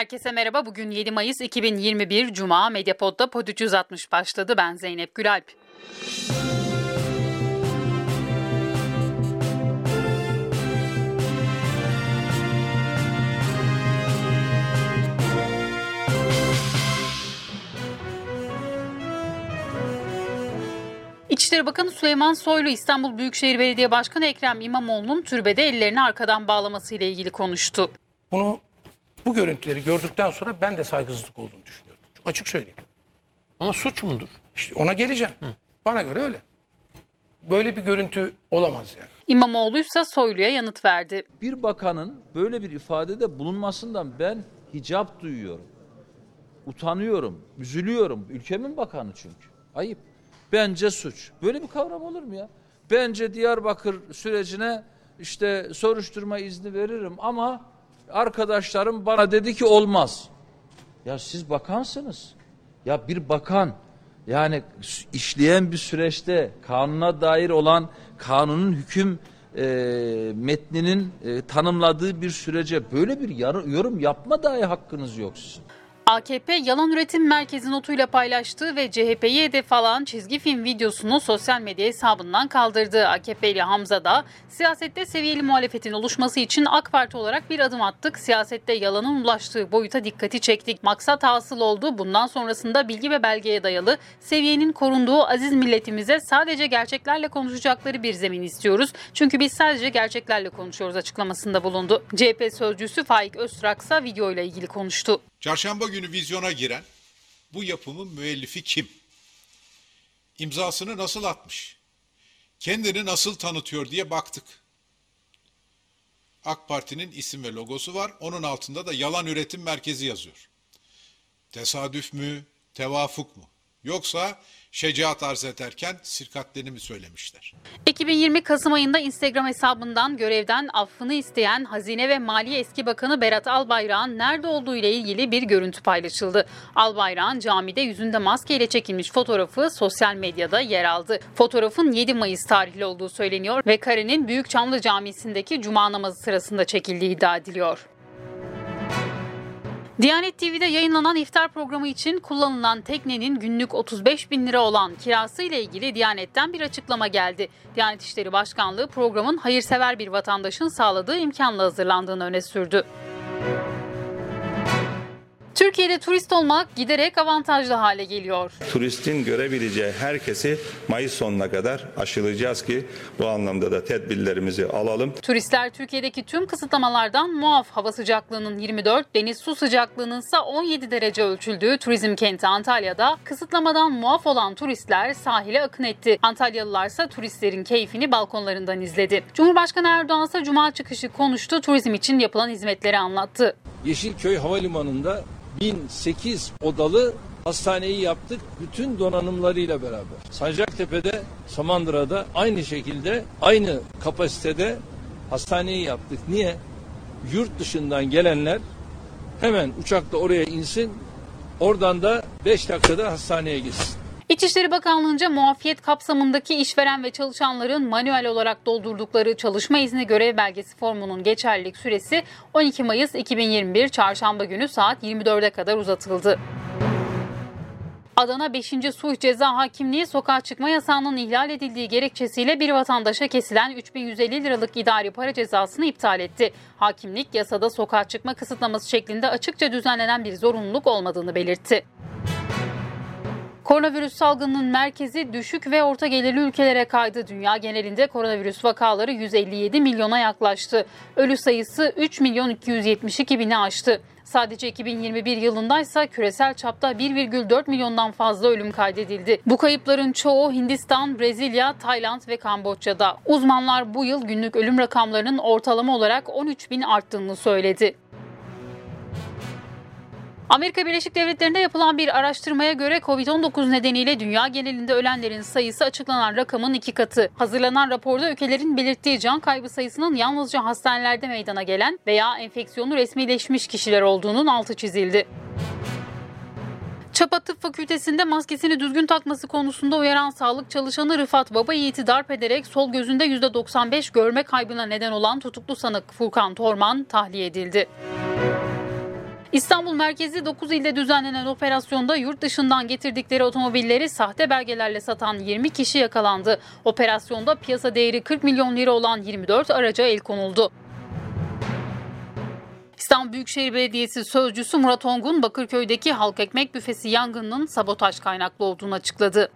Herkese merhaba. Bugün 7 Mayıs 2021 Cuma Medyapod'da Pod 360 başladı. Ben Zeynep Gülalp. İçişleri Bakanı Süleyman Soylu İstanbul Büyükşehir Belediye Başkanı Ekrem İmamoğlu'nun türbede ellerini arkadan bağlaması ile ilgili konuştu. Bunu bu görüntüleri gördükten sonra ben de saygısızlık olduğunu düşünüyorum. Çok açık söyleyeyim. Ama suç mudur? İşte ona geleceğim. Bana göre öyle. Böyle bir görüntü olamaz yani. İmamoğlu ise Soylu'ya yanıt verdi. Bir bakanın böyle bir ifadede bulunmasından ben hicap duyuyorum. Utanıyorum, üzülüyorum. Ülkemin bakanı çünkü. Ayıp. Bence suç. Böyle bir kavram olur mu ya? Bence Diyarbakır sürecine işte soruşturma izni veririm ama arkadaşlarım bana dedi ki olmaz. Ya siz bakansınız. Ya bir bakan yani işleyen bir süreçte kanuna dair olan kanunun hüküm e, metninin e, tanımladığı bir sürece böyle bir yorum yapma dahi hakkınız yok sizin. AKP Yalan Üretim Merkezi notuyla paylaştığı ve CHP'yi hedef alan çizgi film videosunu sosyal medya hesabından kaldırdı. AKP'li Hamza da siyasette seviyeli muhalefetin oluşması için AK Parti olarak bir adım attık. Siyasette yalanın ulaştığı boyuta dikkati çektik. Maksat hasıl oldu. Bundan sonrasında bilgi ve belgeye dayalı seviyenin korunduğu aziz milletimize sadece gerçeklerle konuşacakları bir zemin istiyoruz. Çünkü biz sadece gerçeklerle konuşuyoruz açıklamasında bulundu. CHP sözcüsü Faik Öztrak ise videoyla ilgili konuştu. Çarşamba günü vizyona giren bu yapımın müellifi kim? İmzasını nasıl atmış? Kendini nasıl tanıtıyor diye baktık. AK Parti'nin isim ve logosu var. Onun altında da yalan üretim merkezi yazıyor. Tesadüf mü, tevafuk mu? Yoksa şecaat arz ederken sirkatlerini mi söylemişler? 2020 Kasım ayında Instagram hesabından görevden affını isteyen Hazine ve Maliye Eski Bakanı Berat Albayrak'ın nerede olduğu ile ilgili bir görüntü paylaşıldı. Albayrak'ın camide yüzünde maskeyle çekilmiş fotoğrafı sosyal medyada yer aldı. Fotoğrafın 7 Mayıs tarihli olduğu söyleniyor ve karenin Büyükçamlı Camisi'ndeki cuma namazı sırasında çekildiği iddia ediliyor. Diyanet TV'de yayınlanan iftar programı için kullanılan teknenin günlük 35 bin lira olan kirası ile ilgili Diyanet'ten bir açıklama geldi. Diyanet İşleri Başkanlığı programın hayırsever bir vatandaşın sağladığı imkanla hazırlandığını öne sürdü. Türkiye'de turist olmak giderek avantajlı hale geliyor. turistin görebileceği herkesi Mayıs sonuna kadar aşılayacağız ki bu anlamda da tedbirlerimizi alalım. Turistler Türkiye'deki tüm kısıtlamalardan muaf hava sıcaklığının 24, deniz su sıcaklığının ise 17 derece ölçüldüğü turizm kenti Antalya'da kısıtlamadan muaf olan turistler sahile akın etti. Antalyalılar ise turistlerin keyfini balkonlarından izledi. Cumhurbaşkanı Erdoğan ise cuma çıkışı konuştu, turizm için yapılan hizmetleri anlattı. Yeşilköy Havalimanı'nda 1008 odalı hastaneyi yaptık bütün donanımlarıyla beraber. Sancaktepe'de, Samandıra'da aynı şekilde aynı kapasitede hastaneyi yaptık. Niye? Yurt dışından gelenler hemen uçakla oraya insin, oradan da 5 dakikada hastaneye gitsin. İçişleri Bakanlığı'nca muafiyet kapsamındaki işveren ve çalışanların manuel olarak doldurdukları çalışma izni görev belgesi formunun geçerlilik süresi 12 Mayıs 2021 Çarşamba günü saat 24'e kadar uzatıldı. Adana 5. Sulh Ceza Hakimliği sokağa çıkma yasağının ihlal edildiği gerekçesiyle bir vatandaşa kesilen 3150 liralık idari para cezasını iptal etti. Hakimlik yasada sokağa çıkma kısıtlaması şeklinde açıkça düzenlenen bir zorunluluk olmadığını belirtti. Koronavirüs salgınının merkezi düşük ve orta gelirli ülkelere kaydı. Dünya genelinde koronavirüs vakaları 157 milyona yaklaştı. Ölü sayısı 3 milyon 272 bini aştı. Sadece 2021 yılında ise küresel çapta 1,4 milyondan fazla ölüm kaydedildi. Bu kayıpların çoğu Hindistan, Brezilya, Tayland ve Kamboçya'da. Uzmanlar bu yıl günlük ölüm rakamlarının ortalama olarak 13 bin arttığını söyledi. Amerika Birleşik Devletleri'nde yapılan bir araştırmaya göre COVID-19 nedeniyle dünya genelinde ölenlerin sayısı açıklanan rakamın iki katı. Hazırlanan raporda ülkelerin belirttiği can kaybı sayısının yalnızca hastanelerde meydana gelen veya enfeksiyonu resmileşmiş kişiler olduğunun altı çizildi. Çapa Tıp Fakültesi'nde maskesini düzgün takması konusunda uyaran sağlık çalışanı Rıfat Baba Yiğit'i darp ederek sol gözünde %95 görme kaybına neden olan tutuklu sanık Furkan Torman tahliye edildi. İstanbul merkezi 9 ilde düzenlenen operasyonda yurt dışından getirdikleri otomobilleri sahte belgelerle satan 20 kişi yakalandı. Operasyonda piyasa değeri 40 milyon lira olan 24 araca el konuldu. İstanbul Büyükşehir Belediyesi Sözcüsü Murat Ongun, Bakırköy'deki halk ekmek büfesi yangınının sabotaj kaynaklı olduğunu açıkladı.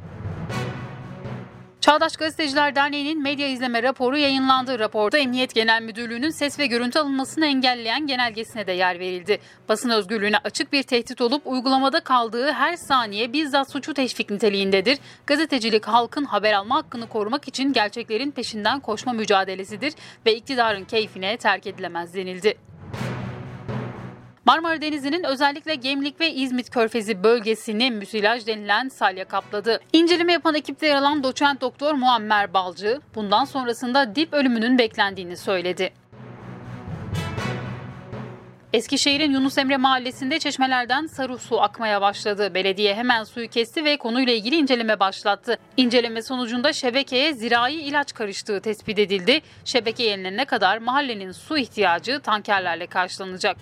Çağdaş Gazeteciler Derneği'nin medya izleme raporu yayınlandı. Raporda Emniyet Genel Müdürlüğü'nün ses ve görüntü alınmasını engelleyen genelgesine de yer verildi. Basın özgürlüğüne açık bir tehdit olup uygulamada kaldığı her saniye bizzat suçu teşvik niteliğindedir. Gazetecilik halkın haber alma hakkını korumak için gerçeklerin peşinden koşma mücadelesidir ve iktidarın keyfine terk edilemez denildi. Marmara Denizi'nin özellikle Gemlik ve İzmit Körfezi bölgesini müsilaj denilen salya kapladı. İnceleme yapan ekipte yer alan doçent doktor Muammer Balcı, bundan sonrasında dip ölümünün beklendiğini söyledi. Eskişehir'in Yunus Emre Mahallesi'nde çeşmelerden sarı su akmaya başladı. Belediye hemen suyu kesti ve konuyla ilgili inceleme başlattı. İnceleme sonucunda şebekeye zirai ilaç karıştığı tespit edildi. Şebeke yenilenene kadar mahallenin su ihtiyacı tankerlerle karşılanacak.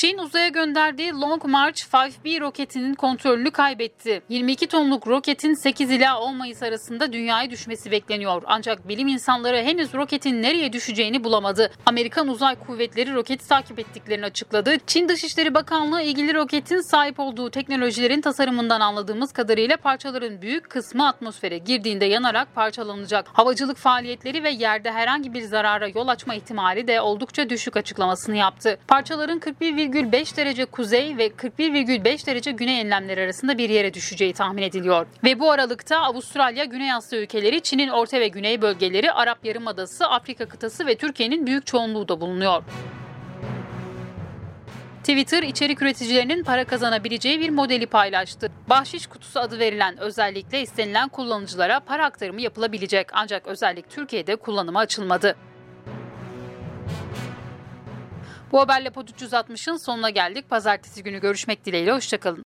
Çin uzaya gönderdiği Long March 5B roketinin kontrolünü kaybetti. 22 tonluk roketin 8 ila 10 Mayıs arasında dünyaya düşmesi bekleniyor. Ancak bilim insanları henüz roketin nereye düşeceğini bulamadı. Amerikan Uzay Kuvvetleri roketi takip ettiklerini açıkladı. Çin Dışişleri Bakanlığı ilgili roketin sahip olduğu teknolojilerin tasarımından anladığımız kadarıyla parçaların büyük kısmı atmosfere girdiğinde yanarak parçalanacak. Havacılık faaliyetleri ve yerde herhangi bir zarara yol açma ihtimali de oldukça düşük açıklamasını yaptı. Parçaların 41,5 derece kuzey ve 41,5 derece güney enlemleri arasında bir yere düşeceği tahmin ediliyor. Ve bu aralıkta Avustralya, Güney Asya ülkeleri, Çin'in orta ve güney bölgeleri, Arap Yarımadası, Afrika kıtası ve Türkiye'nin büyük çoğunluğu da bulunuyor. Twitter içerik üreticilerinin para kazanabileceği bir modeli paylaştı. Bahşiş kutusu adı verilen özellikle istenilen kullanıcılara para aktarımı yapılabilecek ancak özellik Türkiye'de kullanıma açılmadı. Bu haberle Pod 360'ın sonuna geldik. Pazartesi günü görüşmek dileğiyle. Hoşçakalın.